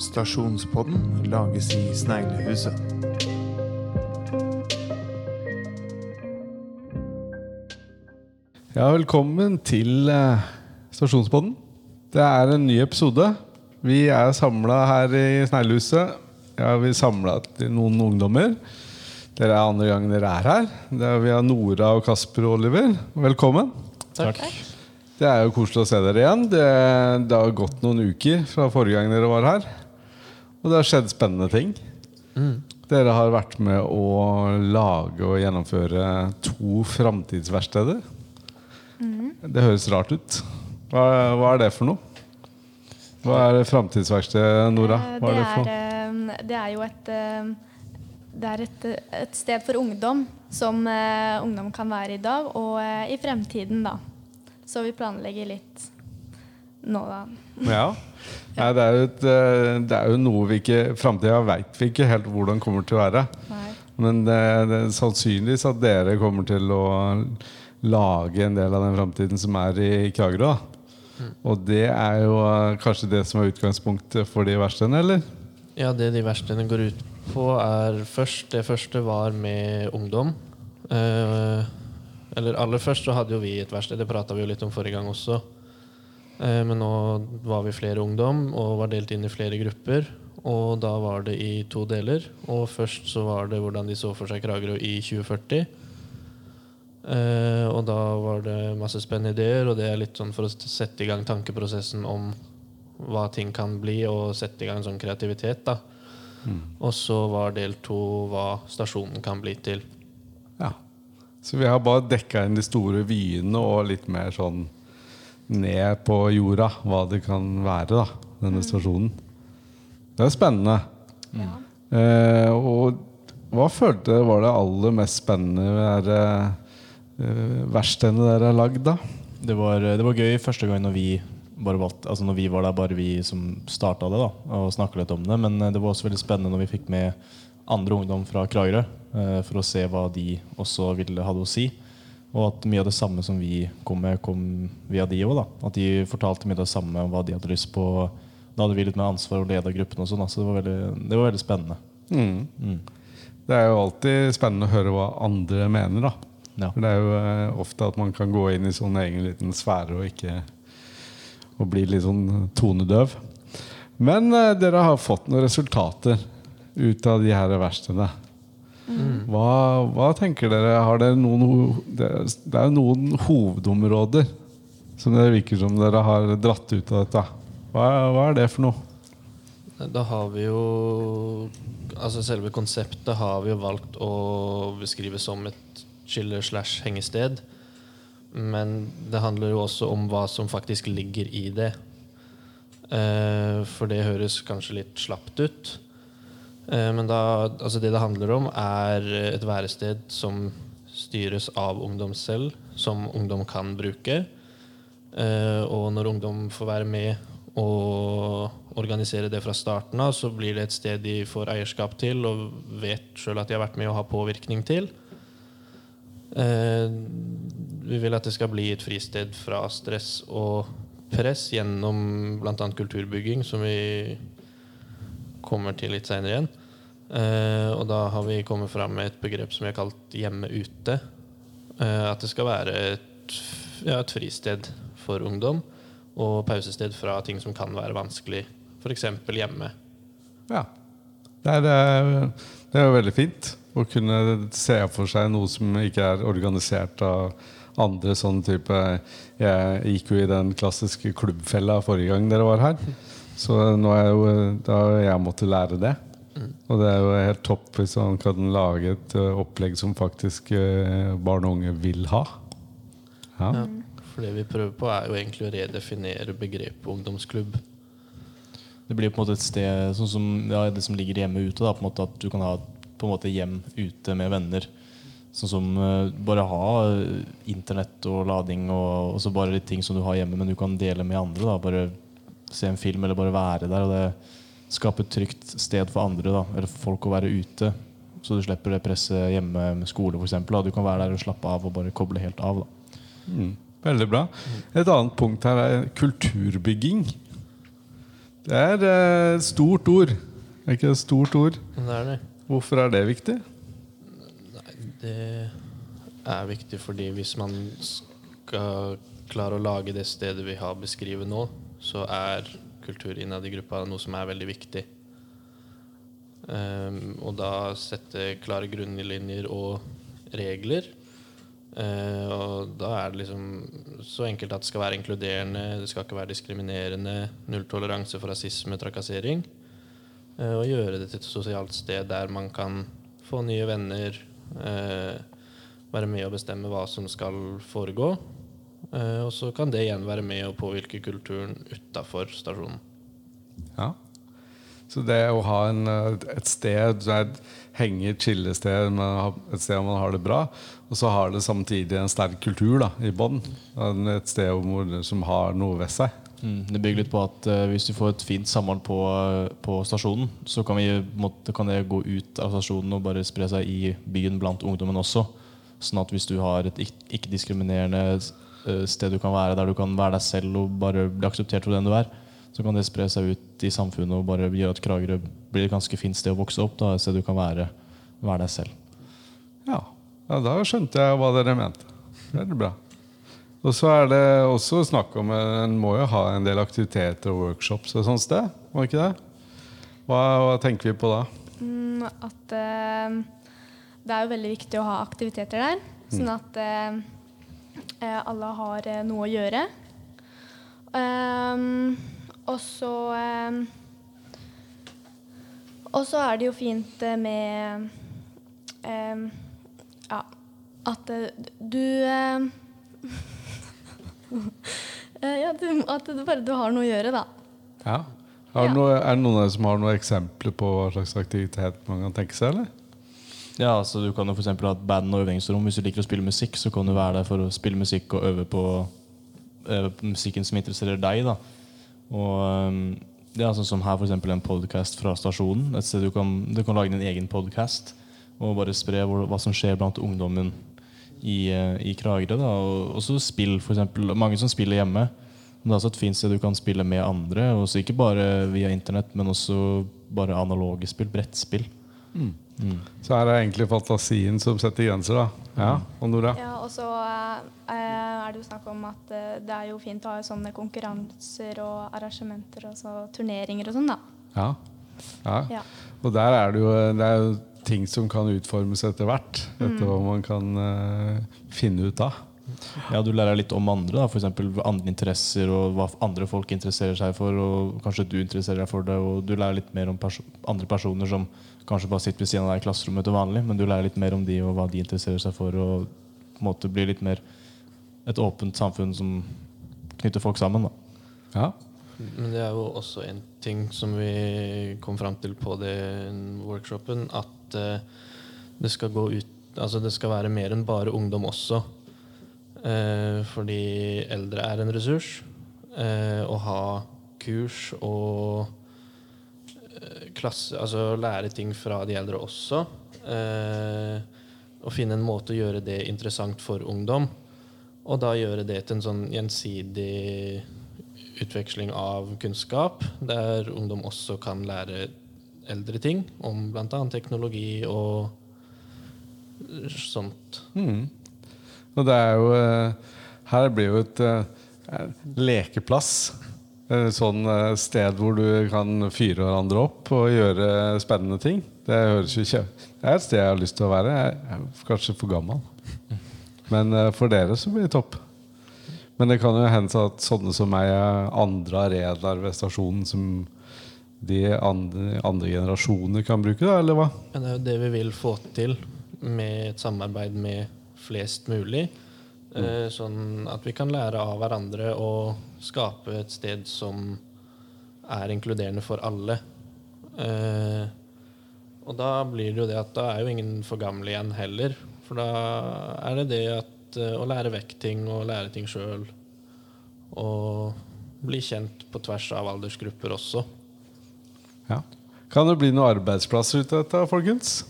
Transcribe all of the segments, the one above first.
Stasjonspodden lages i Sneglehuset. Ja, velkommen til eh, Stasjonspodden. Det er en ny episode. Vi er samla her i Sneglehuset. Ja, vi samla til noen ungdommer. Dere er andre gangen dere er her. Det er vi har Nora og Kasper og Oliver. Velkommen. Takk. Det er jo koselig å se dere igjen. Det, det har gått noen uker fra forrige gang dere var her. Og det har skjedd spennende ting. Dere har vært med å lage og gjennomføre to framtidsverksteder. Det høres rart ut. Hva, hva er det for noe? Hva er framtidsverksted, Nora? Eh, Hva er det, det for er, eh, det er jo et eh, Det er et, eh, et sted for ungdom som eh, ungdom kan være i dag og eh, i fremtiden, da. Så vi planlegger litt nå, da. Ja. Nei, det, er jo et, eh, det er jo noe vi ikke Framtida veit vi ikke helt hvordan kommer til å være. Nei. Men det, det er sannsynligvis at dere kommer til å lage en del av den framtiden som er i Kragerø. Mm. Og det er jo eh, kanskje det som er utgangspunktet for de verkstedene, eller? Ja, det de verkstedene går ut på, er først Det første var med ungdom. Eh, eller aller først så hadde jo vi et verksted, det prata vi jo litt om forrige gang også. Eh, men nå var vi flere ungdom og var delt inn i flere grupper. Og da var det i to deler. Og først så var det hvordan de så for seg Kragerø i 2040. Eh, og da var det masse spennende ideer, og det er litt sånn for å sette i gang tankeprosessen om hva ting kan bli, og sette i gang sånn kreativitet. da. Og så var del to hva stasjonen kan bli til. Ja. Så vi har bare dekka inn de store vyene og litt mer sånn ned på jorda hva det kan være, da, denne stasjonen. Det er spennende. Ja. Eh, og hva følte dere var det aller mest spennende ved det eh, verkstedene dere har lagd, da? Det var, det var gøy første gang når vi bare valgte, altså når vi var der, bare vi som starta det, da, og snakka litt om det. Men eh, det var også veldig spennende når vi fikk med andre ungdom fra Kragerø, eh, for å se hva de også ville hadde å si. Og at mye av det samme som vi kom med, kom via de òg. At de fortalte mye av det samme om hva de hadde lyst på. Da hadde vi litt mer ansvar og leda gruppen og sånn. Så det var veldig, det var veldig spennende. Mm. Det er jo alltid spennende å høre hva andre mener, da. Ja. For det er jo eh, ofte at man kan gå inn i sånn egen liten sfære og ikke Og bli litt sånn tonedøv. Men eh, dere har fått noen resultater ut av de her verkstedene. Hva, hva tenker dere? Har dere noen det er jo noen hovedområder som det virker som dere har dratt ut av dette. Hva, hva er det for noe? Da har vi jo Altså selve konseptet har vi jo valgt å beskrive som et chiller-slash-hengested. Men det handler jo også om hva som faktisk ligger i det. Eh, for det høres kanskje litt slapt ut. Eh, men da, altså det det handler om, er et værested som styres av ungdom selv, som ungdom kan bruke. Eh, og når ungdom får være med og organisere det fra starten av, så blir det et sted de får eierskap til og vet sjøl at de har vært med og har påvirkning til. Eh, vi vil at det skal bli et fristed fra stress og press gjennom bl.a. kulturbygging, som vi kommer til litt seinere igjen. Eh, og da har vi kommet fram med et begrep som vi har kalt hjemme ute. Eh, at det skal være et, ja, et fristed for ungdom, og pausested fra ting som kan være vanskelig, f.eks. hjemme. Ja. Det er, det er jo veldig fint å kunne se for seg noe som ikke er organisert av andre sånn type Jeg gikk jo i den klassiske klubbfella forrige gang dere var her. Så nå er jo, da har jeg måttet lære det. Og det er jo helt topp hvis man kan lage et eh, opplegg som faktisk eh, barn og unge vil ha. Ja. Ja. For det vi prøver på, er jo egentlig å redefinere begrepet ungdomsklubb. Det blir på en måte et sted sånn som ja, det som ligger hjemme ute. Da, på en måte At du kan ha på en måte hjem ute med venner. Sånn som uh, bare ha internett og lading og, og så bare litt ting som du har hjemme, men du kan dele med andre. Da. Bare se en film eller bare være der. Og det skaper et trygt sted for andre, da, eller for folk å være ute. Så du slipper det presset hjemme med skole, f.eks. Du kan være der og slappe av og bare koble helt av. Da. Mm. Veldig bra. Et annet punkt her er kulturbygging. Det er eh, et stort ord. Er ikke det et stort ord? Det er det. Hvorfor er det viktig? Det er viktig fordi hvis man skal klare å lage det stedet vi har beskrevet nå, så er kultur innad i gruppa noe som er veldig viktig. Um, og da sette klare grunnlinjer og regler. Uh, og da er det liksom så enkelt at det skal være inkluderende, det skal ikke være diskriminerende, nulltoleranse for rasisme, trakassering. Uh, og gjøre det til et sosialt sted der man kan få nye venner, uh, være med og bestemme hva som skal foregå. Eh, og så kan det igjen være med å påvirke kulturen utafor stasjonen. Ja. Så det å ha en, eh, et sted, et henge, chillested, et sted hvor man har det bra, og så har det samtidig en sterk kultur da, i bånn. Et sted hvor, som har noe ved seg. Mm, det bygger litt på at uh, hvis vi får et fint samhold på, på stasjonen, så kan, vi, måtte, kan det gå ut av stasjonen og bare spre seg i byen blant ungdommen også. Sånn at hvis du har et ikke-diskriminerende sted du kan være, der du kan være deg selv og bare bli akseptert for den du er, så kan det spre seg ut i samfunnet og bare gjøre at Kragerø blir et ganske fint sted å vokse opp. Da, et sted du kan være, være deg selv. Ja. ja, da skjønte jeg hva dere mente. Veldig bra. Og så er det også snakk om En må jo ha en del aktiviteter og workshops og sånt sted, må ikke det? Hva, hva tenker vi på da? Mm, at uh, det er jo veldig viktig å ha aktiviteter der, sånn at eh, eh, alle har eh, noe å gjøre. Ehm, og så ehm, Og så er det jo fint eh, med ehm, Ja, at eh, du eh, eh, Ja, du, at du bare du har noe å gjøre, da. Ja. Noe, er det noen av dere som har noen eksempler på hva slags aktivitet man kan tenke seg? eller? Ja, så Du kan jo for ha et band og øvingsrom. Hvis du liker å spille musikk, så kan du være der for å spille musikk og øve på, øve på musikken som interesserer deg. da Og um, det er sånn som her eksempel en podcast fra stasjonen. Et sted du kan, du kan lage din egen podcast og bare spre hva som skjer blant ungdommen i, eh, i Kragerø. Og også spill, eksempel. Mange som spiller hjemme. Det er også et fint sted du kan spille med andre. Også Ikke bare via internett, men også bare analoge spill. Brettspill. Så her er egentlig fantasien som setter grenser, da. Ja, og Nora? Ja, og så eh, er det jo snakk om at eh, det er jo fint å ha sånne konkurranser og arrangementer og så turneringer og sånn, da. Ja. ja. Ja. Og der er det jo, det er jo ting som kan utformes etter hvert. Etter hva man kan eh, finne ut av. Ja, Du lærer litt om andre, da, f.eks. andre interesser og hva andre folk interesserer seg for. Og kanskje du interesserer deg for det, og du lærer litt mer om perso andre personer som kanskje bare sitter ved siden av deg i klasserommet til vanlig, men du lærer litt mer om de og hva de interesserer seg for, og på en måte blir litt mer et åpent samfunn som knytter folk sammen. da. Ja. Men det er jo også en ting som vi kom fram til på den workshopen, at eh, det skal gå ut Altså det skal være mer enn bare ungdom også. Eh, fordi eldre er en ressurs. Eh, å ha kurs og eh, klasse Altså lære ting fra de eldre også. Og finne en måte å gjøre det interessant for ungdom. Og da gjøre det til en sånn gjensidig utveksling av kunnskap, der ungdom også kan lære eldre ting om bl.a. teknologi og sånt. Mm. Og det er jo eh, Her blir jo et eh, lekeplass. Et sånn eh, sted hvor du kan fyre hverandre opp og gjøre spennende ting. Det høres jo kjø... Det er et sted jeg har lyst til å være. Jeg er kanskje for gammel. Men eh, for dere så blir det topp. Men det kan jo hende at sånne som meg er andre arenaer ved stasjonen som de andre, andre generasjoner kan bruke, da, eller hva? Men det er jo det vi vil få til med et samarbeid med flest mulig. Mm. sånn at vi kan lære av hverandre og skape et sted som er inkluderende for alle. Eh, og da blir det jo det at da er jo ingen for gamle igjen heller. For da er det det at eh, å lære vekk ting og lære ting sjøl. Og bli kjent på tvers av aldersgrupper også. Ja. Kan det bli noen arbeidsplasser ut av dette, folkens?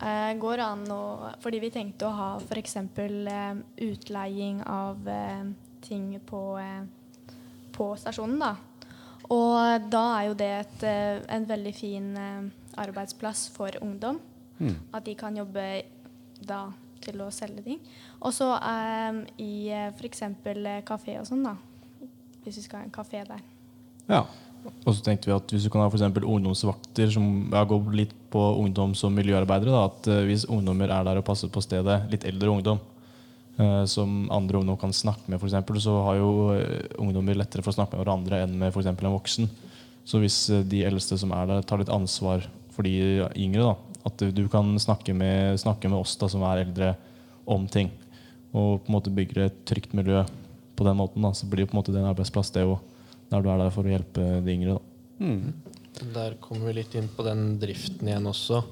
Eh, går an å Fordi vi tenkte å ha f.eks. Eh, utleiing av eh, ting på, eh, på stasjonen, da. Og da er jo det et, eh, en veldig fin eh, arbeidsplass for ungdom. Mm. At de kan jobbe da til å selge ting. Og så eh, i eh, f.eks. kafé og sånn, da. Hvis vi skal ha en kafé der. Ja. Og så tenkte vi at hvis du kan ha for ungdomsvakter som går litt på ungdom som miljøarbeidere, da, at eh, hvis ungdommer er der og passer på stedet, litt eldre ungdom, eh, som andre ungdom kan snakke med, for eksempel, så har jo eh, ungdommer lettere for å snakke med hverandre enn med for en voksen. Så hvis eh, de eldste som er der, tar litt ansvar for de yngre, da, at du kan snakke med, snakke med oss da, som er eldre, om ting, og på en måte bygger et trygt miljø på den måten, da, så blir det på en måte det arbeidsplass, det òg, der du er der for å hjelpe de yngre. Mm. Der kommer vi litt inn på den driften igjen også.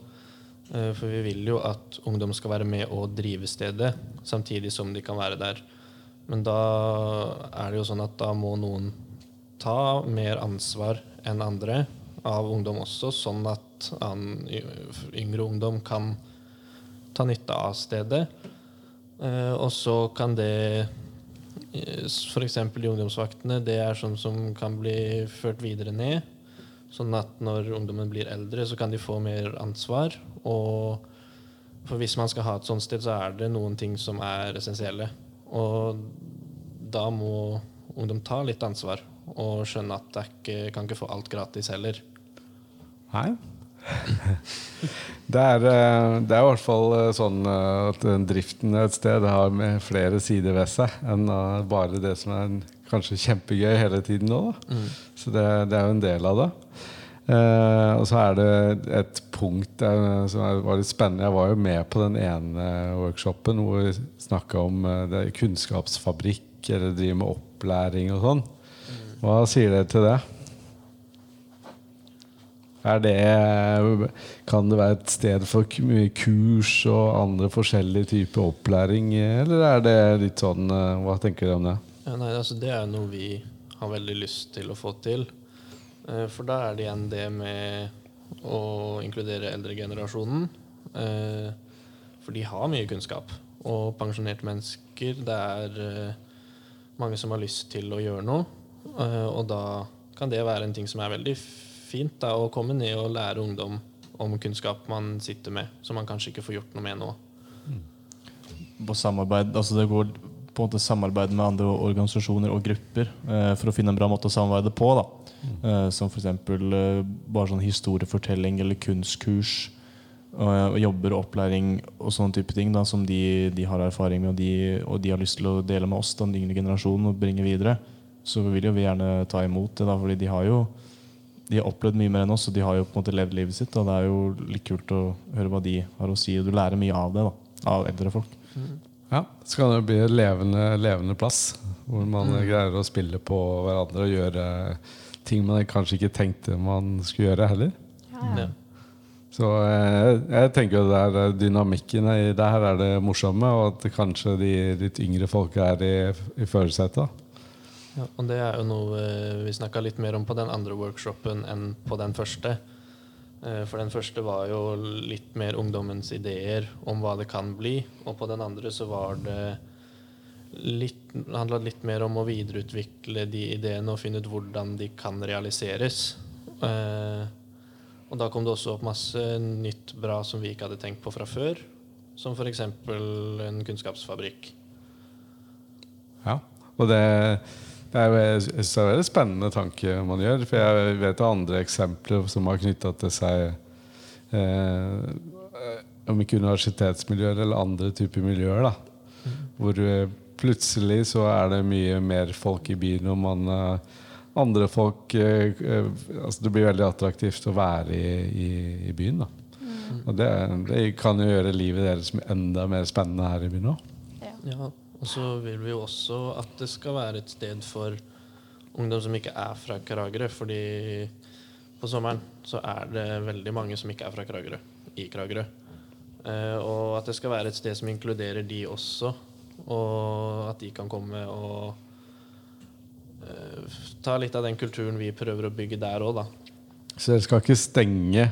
Eh, For vi vil jo at ungdom skal være med og drive stedet, samtidig som de kan være der. Men da er det jo sånn at da må noen ta mer ansvar enn andre av ungdom også, sånn at yngre ungdom kan ta nytte av stedet. Eh, Og så kan det F.eks. de ungdomsvaktene, det er sånn som kan bli ført videre ned. Sånn at når ungdommen blir eldre, så kan de få mer ansvar. Og for hvis man skal ha et sånt sted, så er det noen ting som er essensielle. Og da må ungdom ta litt ansvar og skjønne at ikke, kan ikke få alt gratis heller. Nei. Det er, eh, det er i hvert fall eh, sånn eh, at driften et sted har med flere sider ved seg enn bare det som er kanskje kjempegøy hele tiden nå. Da. Så det, det er jo en del av det. Eh, og så er det et punkt der, som var litt spennende. Jeg var jo med på den ene workshopen hvor vi snakka om det kunnskapsfabrikk, eller driver med opplæring og sånn. Hva sier dere til det? Det, kan det være et sted for kurs og andre forskjellige typer opplæring, eller er det litt sånn eh, Hva tenker du om det? Ja, nei, altså det er noe vi har veldig lyst til å få til. Eh, For da er det igjen det med å inkludere eldregenerasjonen. Eh, For de har mye kunnskap. Og pensjonerte mennesker, det er mange som har lyst til å gjøre noe. Og da kan det være en ting som er veldig fint, da, å komme ned og lære ungdom om kunnskap man sitter med, som man kanskje ikke får gjort noe med nå. på samarbeid, altså det går på en måte samarbeid med andre organisasjoner og grupper eh, for å finne en bra måte å samarbeide på. da. Eh, som f.eks. Eh, bare sånn historiefortelling eller kunstkurs. Og, og jobber og opplæring og sånne type ting da, som de, de har erfaring med, og de, og de har lyst til å dele med oss, da, den yngre generasjonen, og bringe videre. Så vil jo vi gjerne ta imot det, da, fordi de har jo de har opplevd mye mer enn oss, og de har jo på en måte levd livet sitt. Og det er jo litt kult å høre hva de har å si, og du lærer mye av det. da, Av eldre folk. Ja, Så kan det bli en levende, levende plass hvor man greier å spille på hverandre og gjøre ting man kanskje ikke tenkte man skulle gjøre heller. Ja. Så jeg, jeg tenker jo det er dynamikken i det her er det morsomme, og at kanskje de litt yngre folka er i, i førersetet. Ja, og det er jo noe eh, vi snakka litt mer om på den andre workshopen enn på den første. Eh, For den første var jo litt mer ungdommens ideer om hva det kan bli. Og på den andre så var det litt, handla litt mer om å videreutvikle de ideene og finne ut hvordan de kan realiseres. Eh, Og da kom det også opp masse nytt bra som vi ikke hadde tenkt på fra før. Som f.eks. en kunnskapsfabrikk. Ja, og det, det er jo jeg synes det er en spennende tanke man gjør. For jeg vet av andre eksempler som har knytta til seg eh, Om ikke universitetsmiljøer eller andre typer miljøer. da Hvor eh, plutselig så er det mye mer folk i byen, og man eh, andre folk eh, eh, altså Det blir veldig attraktivt å være i, i, i byen. da Og det, det kan jo gjøre livet deres enda mer spennende her i byen òg. Ja. Og så vil vi jo også at det skal være et sted for ungdom som ikke er fra Kragerø. Fordi på sommeren så er det veldig mange som ikke er fra Kragerø, i Kragerø. Eh, og at det skal være et sted som inkluderer de også. Og at de kan komme og eh, ta litt av den kulturen vi prøver å bygge der òg, da. Så dere skal ikke stenge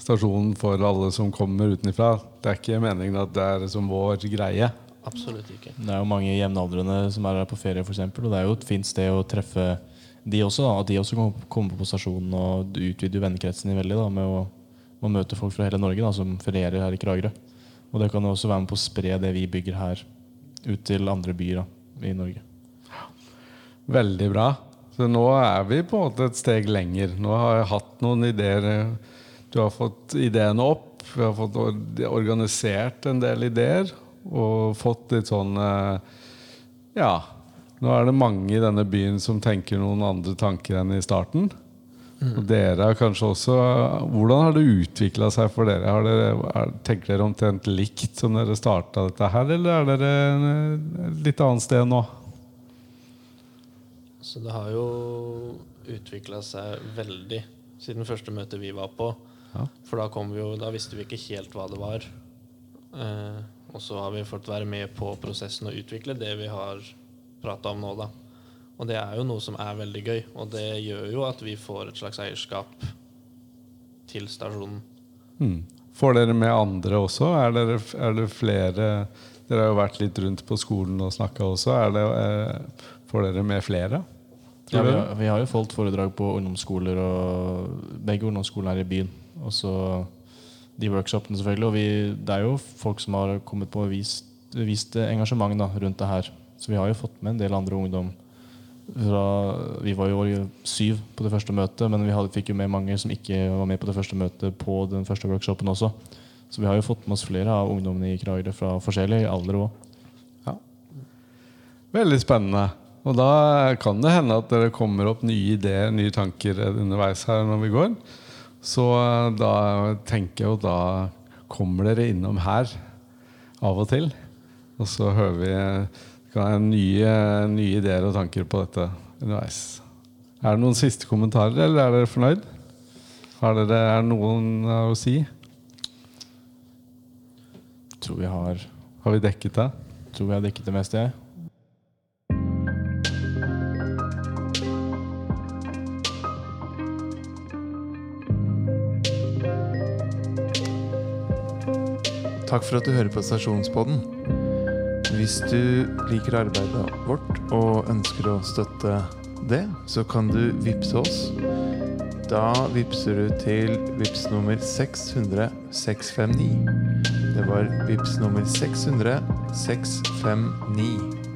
stasjonen for alle som kommer utenfra. Det er ikke meningen at det er som vår greie. Absolutt ikke. Det er jo mange jevnaldrende som er her på ferie, for eksempel, og det er jo et fint sted å treffe de også. Da, at de også kan komme på stasjonen og du utvider vennekretsen din veldig da, med å, å møte folk fra hele Norge da, som ferierer her i Kragerø. Og det kan jo også være med på å spre det vi bygger her, ut til andre byer da, i Norge. Veldig bra. Så nå er vi på en måte et steg lenger. Nå har jeg hatt noen ideer. Du har fått ideene opp. Vi har fått organisert en del ideer. Og fått litt sånn eh, Ja. Nå er det mange i denne byen som tenker noen andre tanker enn i starten. Og dere har kanskje også Hvordan har det utvikla seg for dere? Har dere er, tenker dere omtrent likt som dere starta dette her, eller er dere et litt annet sted nå? Så det har jo utvikla seg veldig siden første møte vi var på. Ja. For da, kom vi jo, da visste vi ikke helt hva det var. Eh, og så har vi fått være med på prosessen og utvikle det vi har prata om nå, da. Og det er jo noe som er veldig gøy, og det gjør jo at vi får et slags eierskap til stasjonen. Mm. Får dere med andre også? Er dere, er det flere Dere har jo vært litt rundt på skolen og snakka også. Er det, er, får dere med flere? Ja, vi, har, vi har jo holdt foredrag på ungdomsskoler og begge ungdomsskolene er i byen. Og så de workshopene, selvfølgelig. Og vi, det er jo folk som har kommet på og vist, vist engasjement da, rundt det her. Så vi har jo fått med en del andre ungdom. Fra, vi var jo syv på det første møtet, men vi hadde, fikk jo med mange som ikke var med på det første møtet på den første workshopen også. Så vi har jo fått med oss flere av ungdommene i Kragerø fra forskjellig alder òg. Veldig spennende. Og da kan det hende at dere kommer opp nye ideer, nye tanker underveis her når vi går. Så eh, da tenker jeg jo da kommer dere innom her av og til. Og så hører vi nye, nye ideer og tanker på dette underveis. Er det noen siste kommentarer, eller er dere fornøyd? Har dere, er noen å si? Jeg Tror vi har Har vi dekket det? Jeg Tror vi har dekket det meste, jeg. Takk for at du hører på Stasjonspodden. Hvis du liker arbeidet vårt og ønsker å støtte det, så kan du vippse oss. Da vippser du til vips nummer 600 659. Det var vips nummer 600 659.